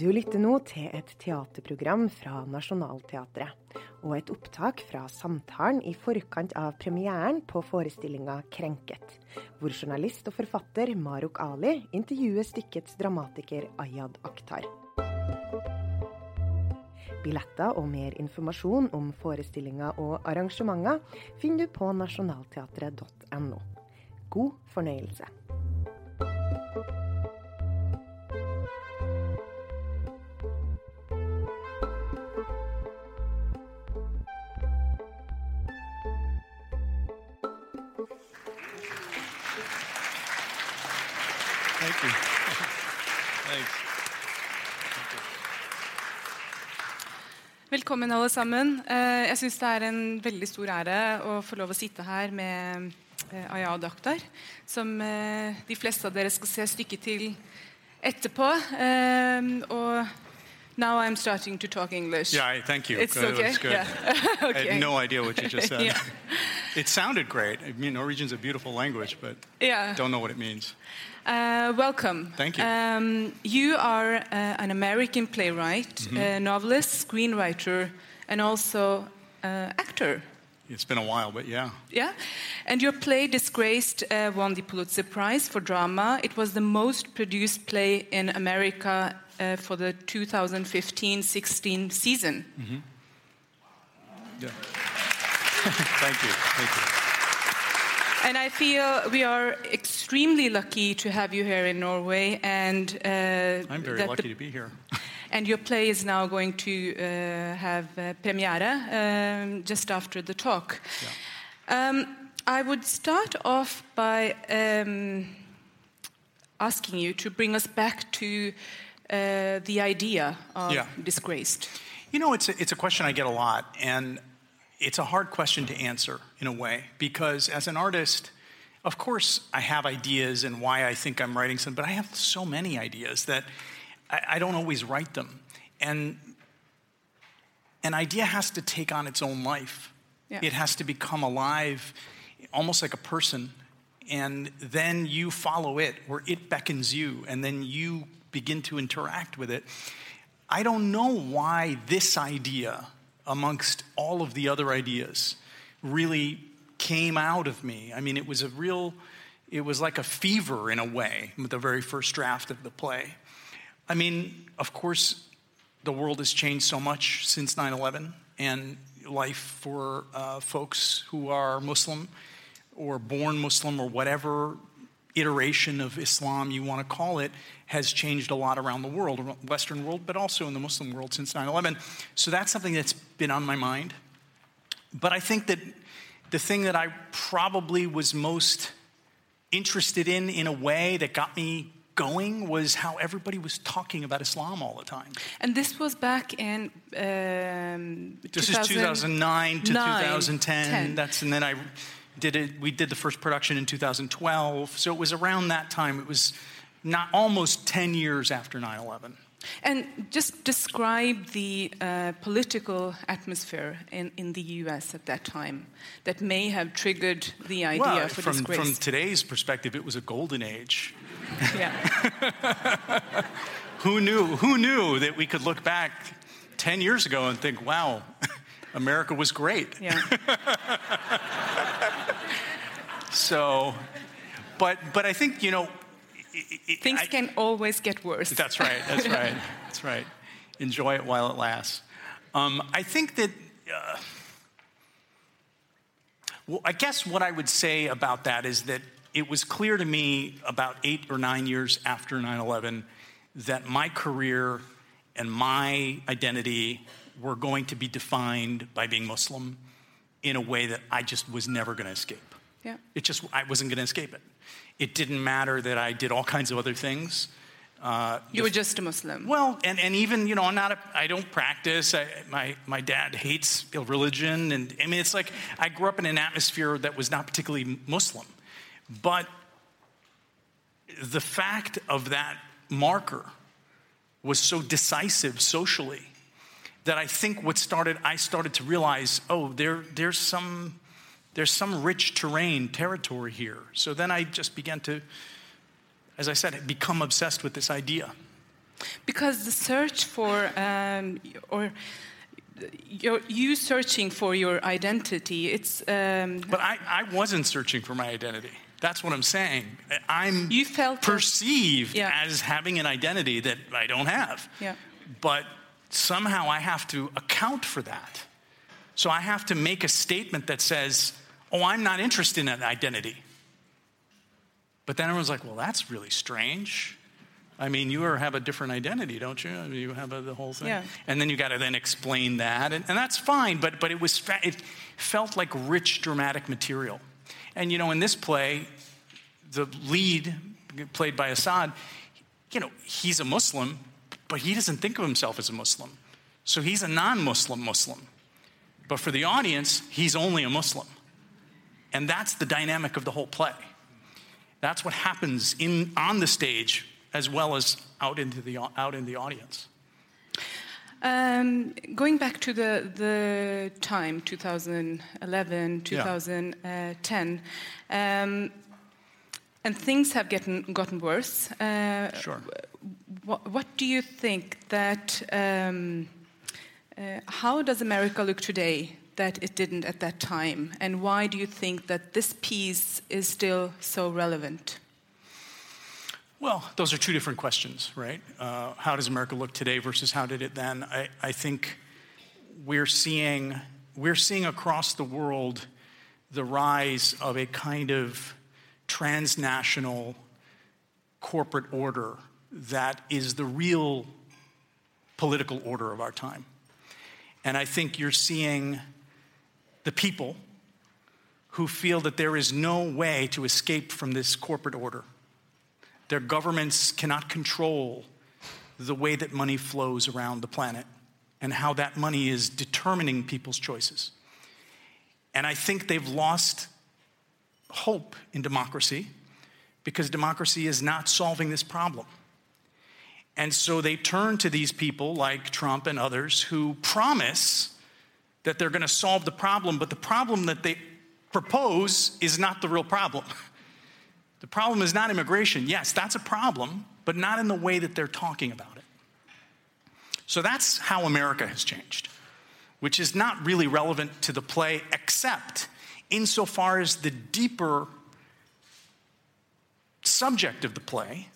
Du lytter nå til et teaterprogram fra Nationaltheatret, og et opptak fra samtalen i forkant av premieren på forestillinga 'Krenket', hvor journalist og forfatter Maruk Ali intervjuer stykkets dramatiker Ayad Akhtar. Billetter og mer informasjon om forestillinger og arrangementer finner du på nasjonalteatret.no. God fornøyelse. Velkommen, alle sammen. Eh, Jeg syns det er en veldig stor ære å få lov å sitte her med Aya Aya Akhtar, som eh, de fleste av dere skal se stykket til etterpå. Eh, Og now I'm starting to talk English. Yeah, I, thank you. It's okay. That's good. Yeah. I okay. had no idea what you just said. Yeah. It sounded great. I mean, Norwegian's a beautiful language, but Yeah. don't know what it means. Uh, welcome. Thank you. Um, you are uh, an American playwright, Mm-hmm. uh, novelist, screenwriter, and also uh, actor. It's been a while, but yeah. Yeah, and your play Disgraced uh, won the Pulitzer Prize for drama. It was the most produced play in America uh, for the 2015-16 season. Yeah. Thank you. Thank you. And I feel we are extremely lucky to have you here in Norway, and uh, I'm very lucky the- to be here. And your play is now going to uh, have uh, premiere um, just after the talk. Um, I would start off by um, asking you to bring us back to uh, the idea of Yeah. disgraced. You know, it's a, it's a question I get a lot, and it's a hard question to answer in a way because as an artist, of course, I have ideas and why I think I'm writing some, but I have so many ideas that I, I don't always write them. And an idea has to take on its own life. Yeah. It has to become alive, almost like a person. And then you follow it, or it beckons you, and then you begin to interact with it. I don't know why this idea, amongst all of the other ideas, really came out of me. I mean, it was a real, it was like a fever in a way, the very first draft of the play. I mean, of course, the world has changed so much since 9 11, and life for uh, folks who are Muslim or born Muslim or whatever iteration of Islam you want to call it has changed a lot around the world, Western world, but also in the Muslim world since 9 11. So that's something that's been on my mind. But I think that the thing that I probably was most interested in, in a way that got me going, was how everybody was talking about Islam all the time. And this was back in. Um, This is 2009 to 2009, 2010. 10. That's and then I did it. We did the first production in 2012. So it was around that time. It was not almost 10 years after 9/11. And just describe the uh, political atmosphere in, in the US at that time that may have triggered the idea Well, for from, disgrace. from today's perspective, it was a golden age. yeah. Who knew? Who knew that we could look back 10 years ago and think, "Wow, America was great." Yeah. So, but but I think you know. i- i- Things I- can always get worse. That's right. That's right. That's right. Enjoy it while it lasts. Um, I think that. Uh, well, I guess what I would say about that is that it was clear to me about eight or nine years after 9 11 that my career and my identity were going to be defined by being Muslim in a way that I just was never going to escape. Yeah. It just, I wasn't going to escape it. It didn't matter that I did all kinds of other things. Uh, You were just a Muslim. well, and, and even, you know, I'm not, a, I don't practice. I, my, my dad hates religion. And I mean, it's like I grew up in an atmosphere that was not particularly Muslim. But the fact of that marker was so decisive socially that I think what started, I started to realize, oh, there, there's some, there's some rich terrain, territory here. So then I just began to, as I said, become obsessed with this idea. Because the search for, um, or your, you searching for your identity, it's. Um, But I, I wasn't searching for my identity. That's what I'm saying. I'm You felt perceived Yeah. as having an identity that I don't have. Yeah. But somehow I have to account for that. So I have to make a statement that says, oh, I'm not interested in an identity. But then everyone's like, well, that's really strange. I mean, you have a different identity, don't you? I mean, you have a, the whole thing. Yeah. And then you got to then explain that, and, and that's fine. But but it was fa- it felt like rich dramatic material. And you know, in this play, the lead, played by Assad, you know, he's a Muslim, but he doesn't think of himself as a Muslim. So he's a non-Muslim Muslim. But for the audience, he's only a Muslim. And that's the dynamic of the whole play. That's what happens in on the stage as well as out into the out in the audience. Um, going back to the, the time, 2011, 2010, um, and things have gotten, gotten worse. Uh, Sure. What, what do you think that, um, uh, how does America look today that it didn't at that time? And why do you think that this piece is still so relevant? Well, those are two different questions, right? Uh, how does America look today versus how did it then? I, I think we're seeing, we're seeing across the world the rise of a kind of transnational corporate order that is the real political order of our time. And I think you're seeing the people who feel that there is no way to escape from this corporate order. Their governments cannot control the way that money flows around the planet and how that money is determining people's choices. And I think they've lost hope in democracy because democracy is not solving this problem. And so they turn to these people like Trump and others who promise that they're going to solve the problem, but the problem that they propose is not the real problem. The problem is not immigration. Yes, that's a problem, but not in the way that they're talking about it. So that's how America has changed, which is not really relevant to the play, except insofar as the deeper subject of the play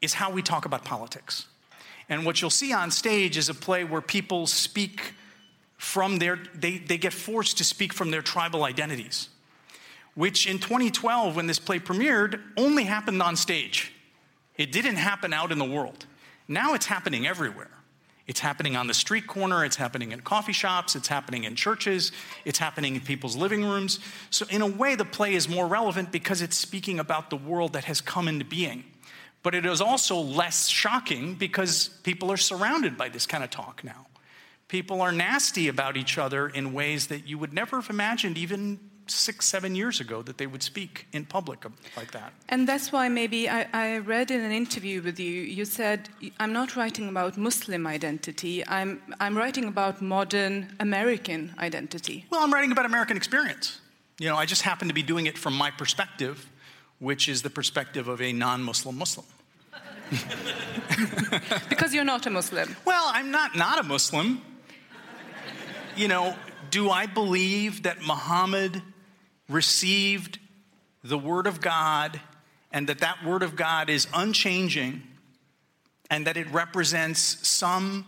is how we talk about politics. And what you'll see on stage is a play where people speak from their, they, they get forced to speak from their tribal identities, which in 2012, when this play premiered, only happened on stage. It didn't happen out in the world. Now it's happening everywhere. It's happening on the street corner, it's happening in coffee shops, it's happening in churches, it's happening in people's living rooms. So, in a way, the play is more relevant because it's speaking about the world that has come into being. But it is also less shocking because people are surrounded by this kind of talk now. People are nasty about each other in ways that you would never have imagined even six, seven years ago that they would speak in public like that. And that's why maybe I, I, read in an interview with you, you said, I'm not writing about Muslim identity, I'm, I'm writing about modern American identity. Well, I'm writing about American experience. You know, I just happen to be doing it from my perspective, which is the perspective of a non Muslim Muslim. because you're not a Muslim. Well, I'm not not a Muslim. You know, do I believe that Muhammad received the Word of God and that that Word of God is unchanging and that it represents some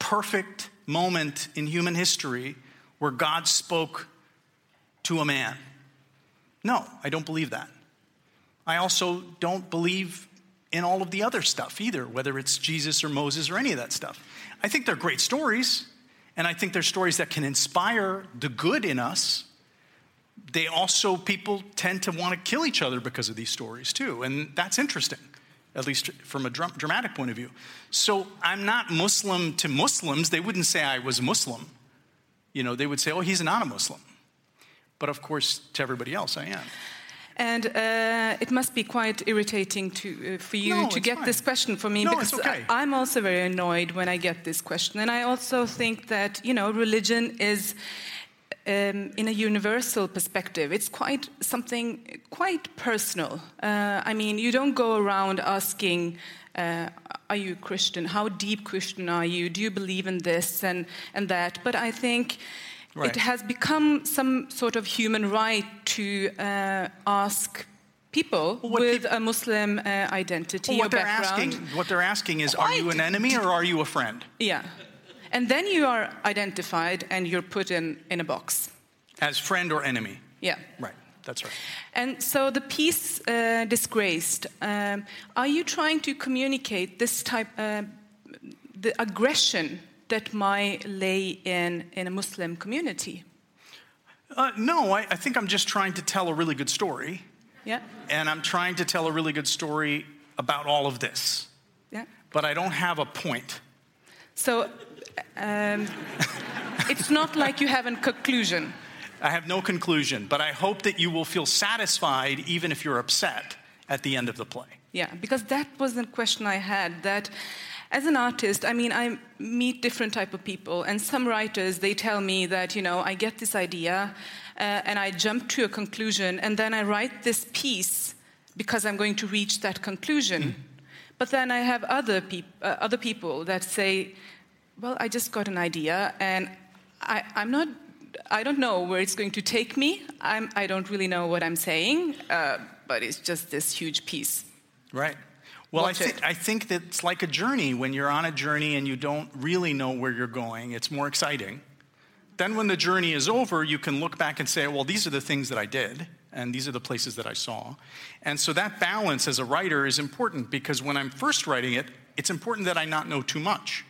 perfect moment in human history where God spoke to a man? No, I don't believe that. I also don't believe in all of the other stuff either, whether it's Jesus or Moses or any of that stuff. I think they're great stories, and I think they're stories that can inspire the good in us. They also, people tend to want to kill each other because of these stories too, and that's interesting, at least from a dramatic point of view. So I'm not Muslim to Muslims. They wouldn't say I was a Muslim. You know, they would say, oh, he's not a Muslim. But of course, to everybody else, I am. And uh, it must be quite irritating to, uh, for you no, to get fine. this question for me no, because okay. I, am also very annoyed when I get this question. And I also think that, you know, religion is, um, in a universal perspective, it's quite something quite personal. Uh, I mean, you don't go around asking, uh, are you a Christian? How deep Christian are you? Do you believe in this and, and that? But I think Right. it has become some sort of human right to uh, ask people Well, with peop- a Muslim uh, identity Well, what they're background. asking, what they're asking is, are you an enemy or are you a friend? Yeah. And then you are identified and you're put in, in a box. As friend or enemy? Yeah. Right. That's right. And so the piece uh, disgraced. Um, are you trying to communicate this type, uh, the aggression that might lay in in a Muslim community? Uh, no, I, I think I'm just trying to tell a really good story, Yeah, and I'm trying to tell a really good story about all of this. yeah. But I don't have a point. So um, it's not like you have a conclusion. I have no conclusion, but I hope that you will feel satisfied even if you're upset at the end of the play. Yeah, because that was the question I had. That as an artist, I mean, I meet different type of people, and some writers they tell me that you know I get this idea, uh, and I jump to a conclusion, and then I write this piece because I'm going to reach that conclusion. But then I have other peop- uh, other people that say, well, I just got an idea, and I, I'm not. I don't know where it's going to take me. I'm, I don't really know what I'm saying, uh, but it's just this huge piece. Right. Well, I it. I think that it's like a journey. When you're on a journey and you don't really know where you're going, it's more exciting. Then, when the journey is over, you can look back and say, well, these are the things that I did, and these are the places that I saw. And so, that balance as a writer is important because when I'm first writing it, it's important that I not know too much.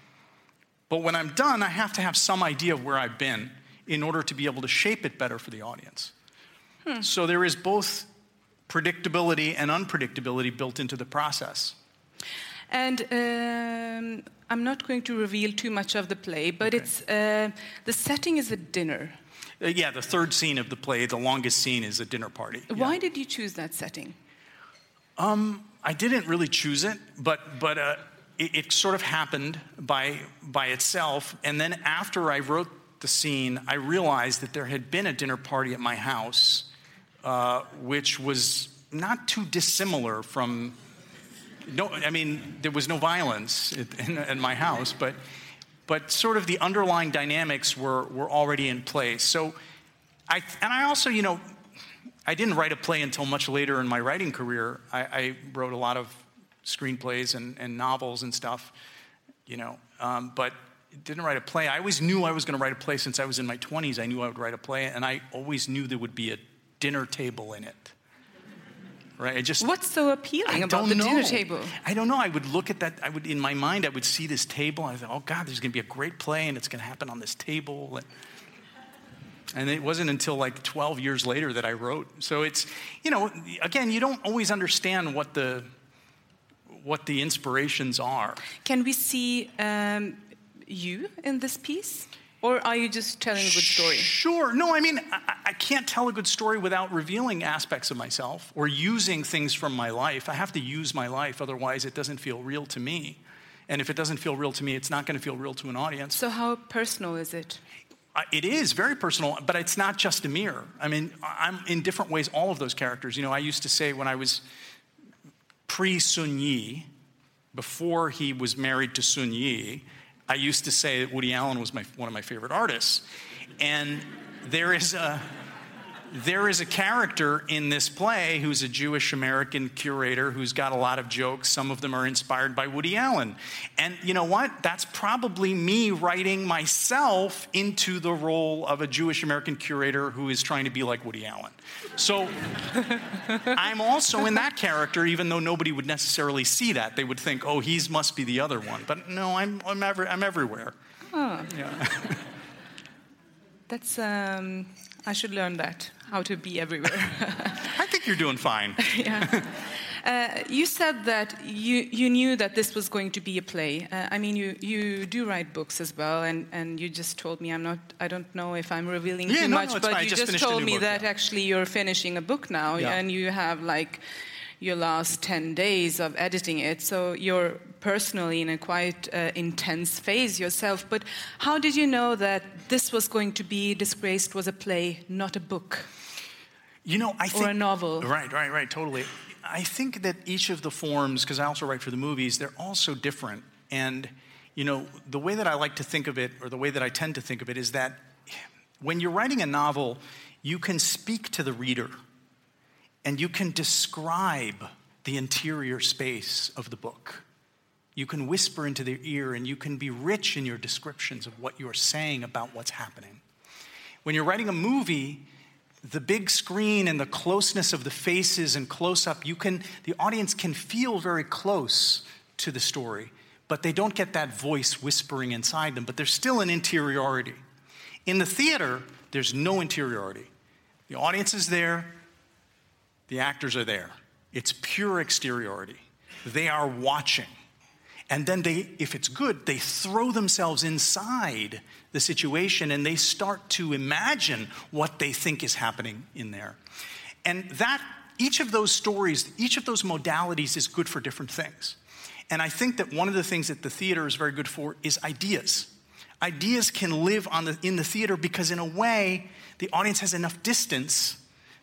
But when I'm done, I have to have some idea of where I've been in order to be able to shape it better for the audience. Hmm. So, there is both predictability and unpredictability built into the process. And um, I'm not going to reveal too much of the play, but Okay. it's uh, the setting is a dinner. Uh, yeah, the third scene of the play, the longest scene, is a dinner party. Yeah. Why did you choose that setting? I didn't really choose it, but but uh, it, it sort of happened by by itself. And then after I wrote the scene, I realized that there had been a dinner party at my house, uh, which was not too dissimilar from. No, I mean there was no violence in, in, my house, but but sort of the underlying dynamics were were already in place. So, I and I also you know I didn't write a play until much later in my writing career. I, I wrote a lot of screenplays and, and novels and stuff, you know, um, but didn't write a play. I always knew I was going to write a play since I was in my 20s. I knew I would write a play, and I always knew there would be a dinner table in it. Right? I just What's so appealing I about don't the know. dinner table? I don't know. I would look at that. I would, in my mind, I would see this table. I thought, oh God, there's going to be a great play, and it's going to happen on this table. And, and it wasn't until like 12 years later that I wrote. So it's, you know, again, you don't always understand what the what the inspirations are. Can we see um, you in this piece, or are you just telling a good story? Sure. No, I mean, I, I can't tell a good story without revealing aspects of myself or using things from my life. I have to use my life, otherwise, it doesn't feel real to me. And if it doesn't feel real to me, it's not going to feel real to an audience. So how personal is it? Uh, It is very personal, but it's not just a mirror. I mean, I'm in different ways all of those characters. You know, I used to say when I was pre Soon-Yi, before he was married to Soon-Yi, I used to say that Woody Allen was my, one of my favorite artists. And there is a there is a character in this play who's a Jewish American curator who's got a lot of jokes. Some of them are inspired by Woody Allen. And you know what? That's probably me writing myself into the role of a Jewish American curator who is trying to be like Woody Allen. So I'm also in that character, even though nobody would necessarily see that. They would think, oh, he's must be the other one. But no, I'm, I'm, every, I'm everywhere. Yeah. That's um, I should learn that how to be everywhere. I think you're doing fine. yeah. Uh, you said that you, you knew that this was going to be a play. Uh, I mean, you, you do write books as well, and, and you just told me I'm not. I don't know if I'm revealing Yeah, too no, much, no, but fine. I you just just, told me book, that yeah. actually you're finishing a book now, Yeah. and you have like your last ten days of editing it. So you're personally in a quite uh, intense phase yourself. But how did you know that this was going to be disgraced was a play, not a book? You know, I think a novel. Right, right, right, totally. I think that each of the forms, because I also write for the movies, they're all so different. And, you know, the way that I like to think of it, or the way that I tend to think of it, is that when you're writing a novel, you can speak to the reader and you can describe the interior space of the book. You can whisper into their ear and you can be rich in your descriptions of what you're saying about what's happening. When you're writing a movie, the big screen and the closeness of the faces and close up, you can the audience can feel very close to the story, but they don't get that voice whispering inside them, but there's still an interiority. In the theater, there's no interiority. The audience is there, the actors are there. It's pure exteriority. They are watching. And then they, if it's good, they throw themselves inside the situation and they start to imagine what they think is happening in there. And that, each of those stories, each of those modalities is good for different things. And I think that one of the things that the theater is very good for is ideas. Ideas can live on the, in the theater because, in a way, the audience has enough distance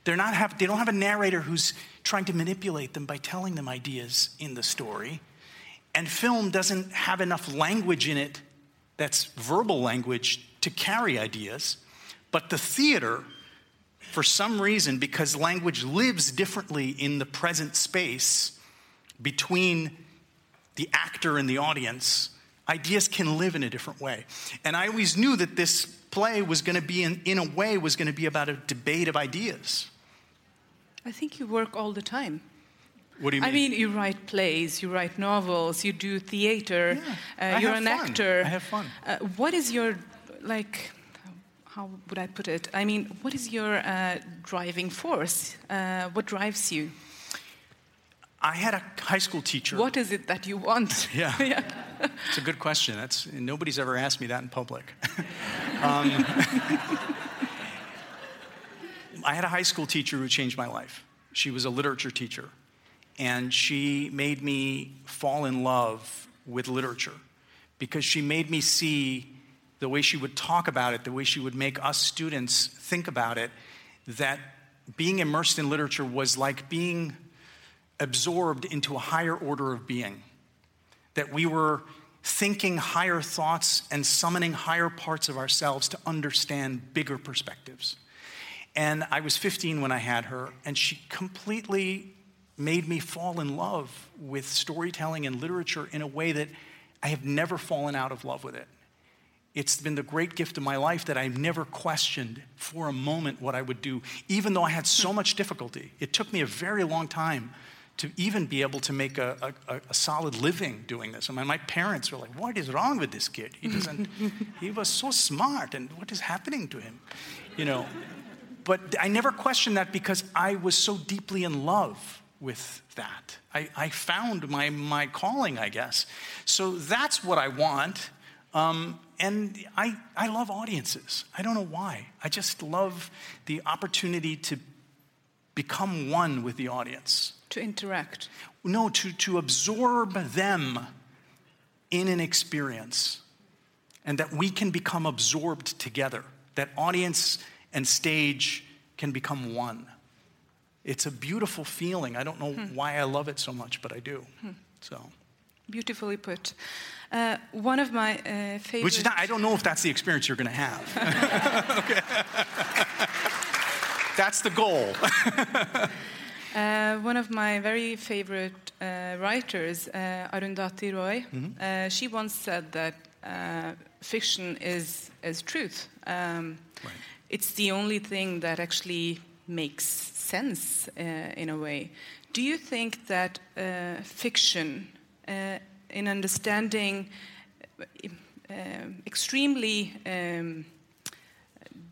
they're not have, they don't have a narrator who's trying to manipulate them by telling them ideas in the story. And film doesn't have enough language in it that's verbal language to carry ideas. But the theater, for some reason, because language lives differently in the present space between the actor and the audience, ideas can live in a different way. And I always knew that this play was going to be, in, in a way, was going to be about a debate of ideas. I think you work all the time. What do you mean? I mean, you write plays, you write novels, you do theater, yeah, uh, you're an fun. actor. I have fun. Uh, what is your, like, how would I put it? I mean, what is your uh, driving force? Uh, what drives you? I had a high school teacher. What is it that you want? Yeah. yeah. It's a good question. That's, nobody's ever asked me that in public. um, I had a high school teacher who changed my life. She was a literature teacher, and she made me fall in love with literature because she made me see the way she would talk about it, the way she would make us students think about it, that being immersed in literature was like being absorbed into a higher order of being. That we were thinking higher thoughts and summoning higher parts of ourselves to understand bigger perspectives. And I was 15 when I had her, and she completely made me fall in love with storytelling and literature in a way that I have never fallen out of love with it. It's been the great gift of my life that I've never questioned for a moment what I would do, even though I had so much difficulty. It took me a very long time to even be able to make a, a, a solid living doing this. I mean, my parents were like, What is wrong with this kid? He doesn't, he was so smart, and what is happening to him? You know, but I never questioned that because I was so deeply in love with that. I, I found my, my calling, I guess. So that's what I want. Um, and I, I love audiences. I don't know why. I just love the opportunity to become one with the audience. To interact. No, to, to absorb them in an experience. And that we can become absorbed together. That audience and stage can become one. It's a beautiful feeling. I don't know hmm. why I love it so much, but I do. Hmm. So. Beautifully put. Uh, one of my uh, favorite. Which is not, I don't know if that's the experience you're going to have. that's the goal. uh, one of my very favorite uh, writers, uh, Arundhati Roy, mm-hmm. Uh, she once said that uh, fiction is, is truth. Um, right it's the only thing that actually makes sense uh, in a way. Do you think that uh, fiction, uh, in understanding uh, extremely um,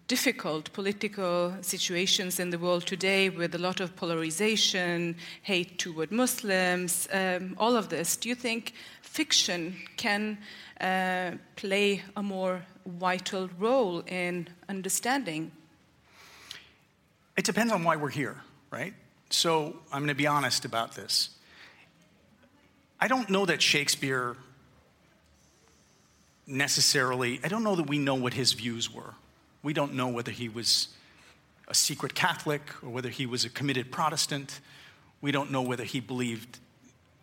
difficult political situations in the world today, with a lot of polarization, hate toward Muslims, um, all of this, do you think fiction can uh, play a more vital role in understanding? It depends on why we're here, right? So I'm going to be honest about this. I don't know that Shakespeare necessarily, I don't know that we know what his views were. We don't know whether he was a secret Catholic or whether he was a committed Protestant We don't know whether he believed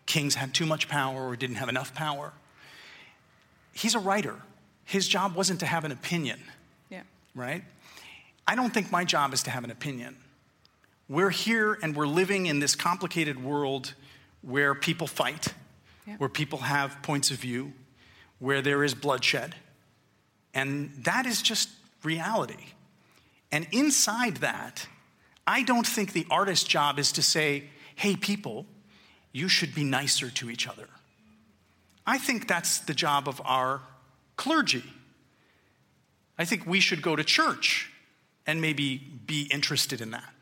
kings had too much power or didn't have enough power. He's a writer. His job wasn't to have an opinion, Yeah. right? I don't think my job is to have an opinion. We're here and we're living in this complicated world where people fight, Yeah. where people have points of view, where there is bloodshed. And that is just reality. And inside that, I don't think the artist's job is to say, hey, people, you should be nicer to each other. I think that's the job of our clergy. I think we should go to church and maybe be interested in that.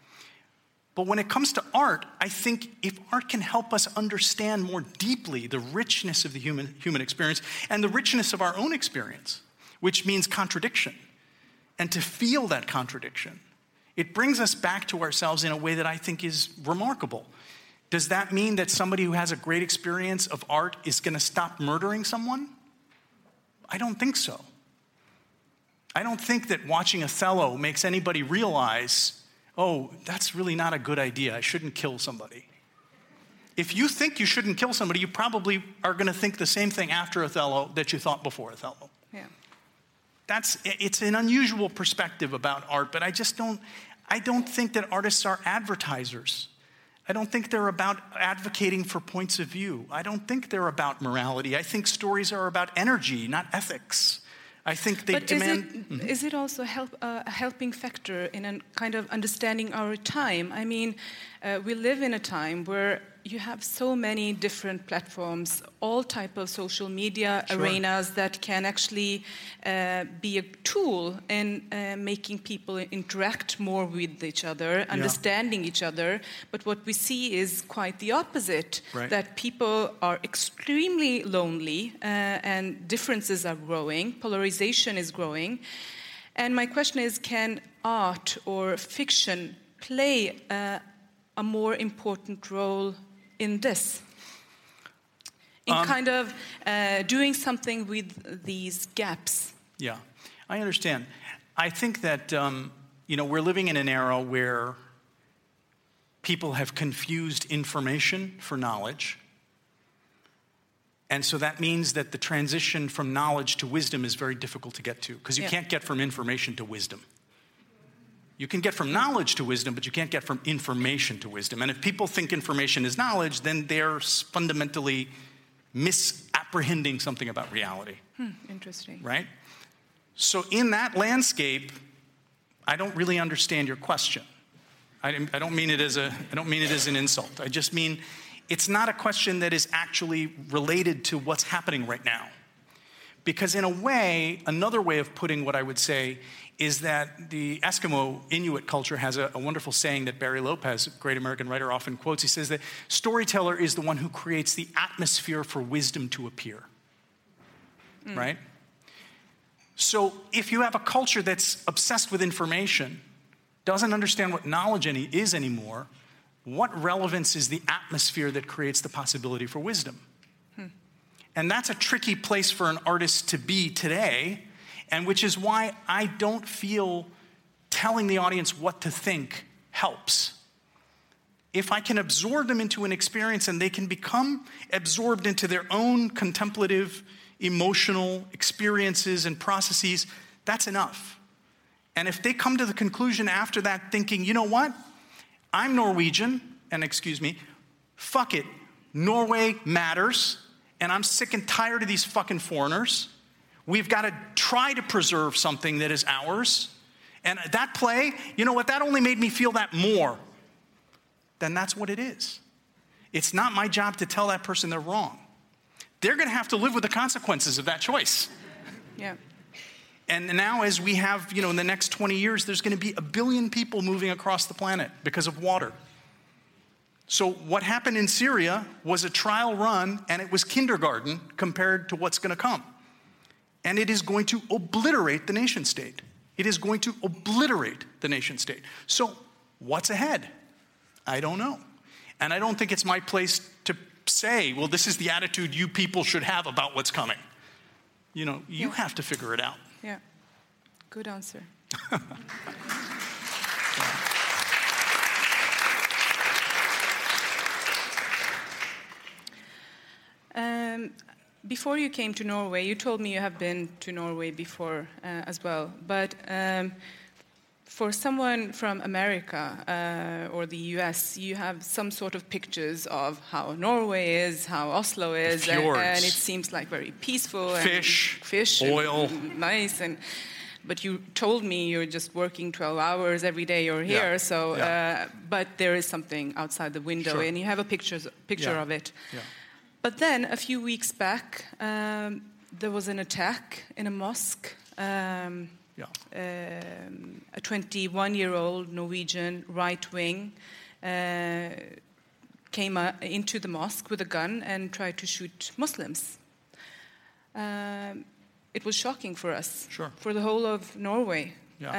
But when it comes to art, I think if art can help us understand more deeply the richness of the human, human experience and the richness of our own experience, which means contradiction, and to feel that contradiction, it brings us back to ourselves in a way that I think is remarkable. Does that mean that somebody who has a great experience of art is going to stop murdering someone? I don't think so. I don't think that watching Othello makes anybody realize, oh, that's really not a good idea. I shouldn't kill somebody. If you think you shouldn't kill somebody, you probably are going to think the same thing after Othello that you thought before Othello. Yeah. That's it's an unusual perspective about art, but I just don't I don't think that artists are advertisers. I don't think they're about advocating for points of view. I don't think they're about morality. I think stories are about energy, not ethics. I think they but demand is it, is it also help, uh, a helping factor in a kind of understanding our time? I mean, uh, we live in a time where you have so many different platforms, all type of social media Sure. arenas that can actually uh, be a tool in uh, making people interact more with each other, understanding each other. But what we see is quite the opposite. Right. That people are extremely lonely uh, and differences are growing, polarization is growing. And my question is can art or fiction play uh, a more important role in this? In Um, kind of uh, doing something with these gaps. Yeah, I understand. I think that, um, you know, we're living in an era where people have confused information for knowledge. And so that means that the transition from knowledge to wisdom is very difficult to get to because you Yeah. can't get from information to wisdom. You can get from knowledge to wisdom, but you can't get from information to wisdom. And if people think information is knowledge, then they're fundamentally misapprehending something about reality Hmm, interesting. right? So, in that landscape, I don't really understand your question. I, I don't mean it as a, I don't mean it as an insult. I just mean it's not a question that is actually related to what's happening right now. Because in a way, another way of putting what I would say is that the Eskimo Inuit culture has a, a wonderful saying that Barry Lopez, a great American writer, often quotes. He says that storyteller is the one who creates the atmosphere for wisdom to appear. Hmm. Right? So if you have a culture that's obsessed with information, doesn't understand what knowledge any, is anymore, what relevance is the atmosphere that creates the possibility for wisdom? Hmm. And that's a tricky place for an artist to be today, and which is why I don't feel telling the audience what to think helps. If I can absorb them into an experience and they can become absorbed into their own contemplative, emotional experiences and processes, that's enough. And if they come to the conclusion after that thinking, you know what? I'm Norwegian, and excuse me, fuck it. Norway matters, and I'm sick and tired of these fucking foreigners. We've got to try to preserve something that is ours. And that play, you know what? That only made me feel that more. Then that's what it is. It's not my job to tell that person they're wrong. They're going to have to live with the consequences of that choice. Yeah. And now, as we have, you know, in the next 20 years, there's going to be a billion people moving across the planet because of water. So, what happened in Syria was a trial run, and it was kindergarten compared to what's going to come and it is going to obliterate the nation state. It is going to obliterate the nation state. So, what's ahead? I don't know. And I don't think it's my place to say, well, this is the attitude you people should have about what's coming. You know, you yeah. have to figure it out. Yeah. Good answer. um, before you came to Norway, you told me you have been to Norway before uh, as well. But um, for someone from America uh, or the US, you have some sort of pictures of how Norway is, how Oslo is, and, and it seems like very peaceful. Fish, and fish, oil. and nice, and but you told me you're just working 12 hours every day you're Yeah, here. So, yeah. uh, but there is something outside the window, Sure. and you have a picture picture Yeah, of it. But then a few weeks back, um, there was an attack in a mosque. Um, Yeah. um, a 21 year old Norwegian right wing uh, came uh, into the mosque with a gun and tried to shoot Muslims. Um, it was shocking for us, Sure. for the whole of Norway. Yeah.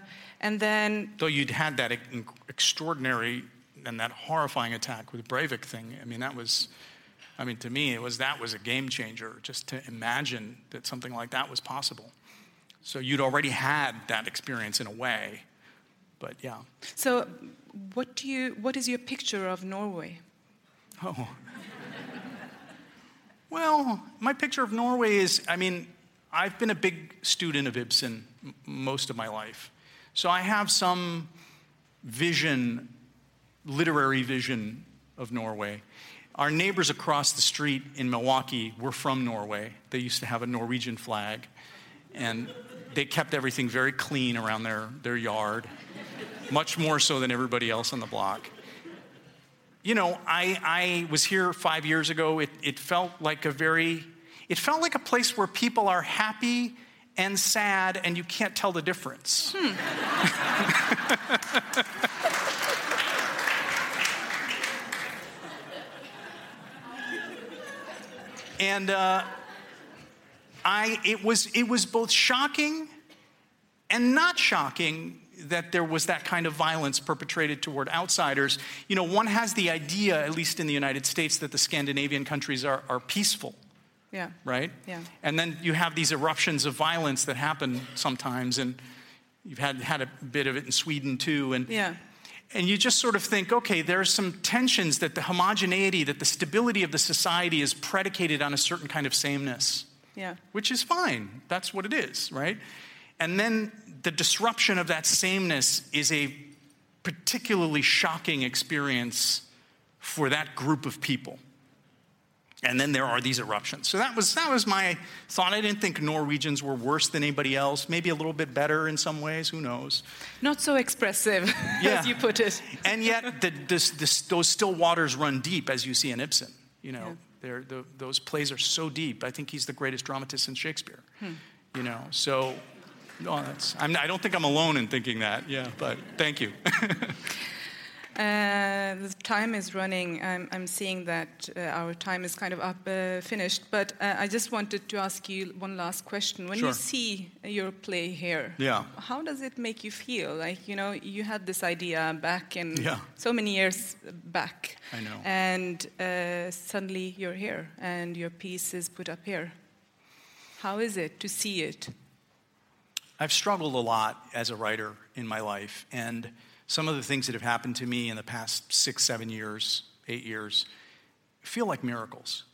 Uh, and then, Though you'd had that ex- extraordinary and that horrifying attack with the Breivik thing. I mean, that was, I mean, to me, it was that was a game changer. Just to imagine that something like that was possible. So you'd already had that experience in a way, but yeah. so what, do you, what is your picture of Norway? Oh. Well, my picture of Norway is I mean, I've been a big student of Ibsen m- most of my life. So I have some vision, literary vision of Norway. Our neighbors across the street in Milwaukee were from Norway. They used to have a Norwegian flag, and they kept everything very clean around their, their yard, much more so than everybody else on the block you know, I, I was here five years ago. It, it felt like a very, it felt like a place where people are happy and sad, and you can't tell the difference. Hmm. and uh, I, it was, it was both shocking and not shocking that there was that kind of violence perpetrated toward outsiders. You know, one has the idea, at least in the United States, that the Scandinavian countries are, are peaceful, Yeah. right? Yeah. And then you have these eruptions of violence that happen sometimes, and you've had, had a bit of it in Sweden too. And, Yeah. And you just sort of think, okay, there's some tensions that the homogeneity, that the stability of the society is predicated on a certain kind of sameness Yeah. which is fine. That's what it is, right? And then the disruption of that sameness is a particularly shocking experience for that group of people. And then there are these eruptions. So that was that was my thought. I didn't think Norwegians were worse than anybody else. Maybe a little bit better in some ways. Who knows? Not so expressive, Yeah. as you put it. And yet, the, this, this, those still waters run deep, as you see in Ibsen. You know, they're, the, those plays are so deep. I think he's the greatest dramatist in Shakespeare. Hmm. You know, so no, that's, I'm, I don't think I'm alone in thinking that. Yeah, but thank you. Uh, the time is running. I'm, I'm seeing that uh, our time is kind of up, uh, finished. But uh, I just wanted to ask you one last question. When Sure. you see your play here, Yeah. how does it make you feel? Like you know, you had this idea back in Yeah. so many years back, I know. and uh, suddenly you're here, and your piece is put up here. How is it to see it? I've struggled a lot as a writer in my life, and some of the things that have happened to me in the past six, seven years, eight years, feel like miracles.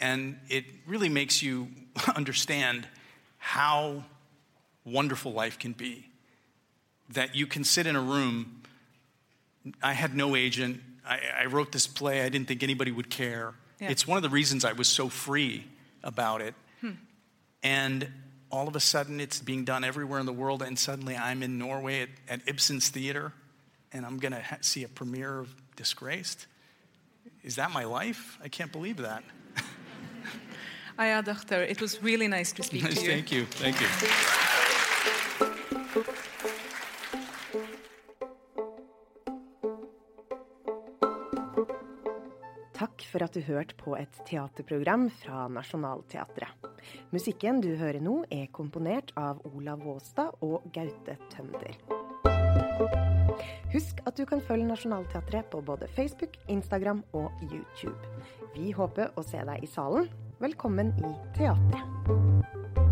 And it really makes you understand how wonderful life can be. That you can sit in a room. I had no agent. I, I wrote this play. I didn't think anybody would care. Yeah. It's one of the reasons I was so free about it. Hmm. And all of a sudden, it's being done everywhere in the world. And suddenly, I'm in Norway at, at Ibsen's Theater, and I'm going to ha- see a premiere of Disgraced. Is that my life? I can't believe that. Aya Dachter, it was really nice to speak to you. Thank you. Thank you. Takk for at du hørte på et teaterprogram fra Nationaltheatret. Musikken du hører nå, er komponert av Olav Våstad og Gaute Tønder. Husk at du kan følge Nationaltheatret på både Facebook, Instagram og YouTube. Vi håper å se deg i salen. Velkommen i teatret.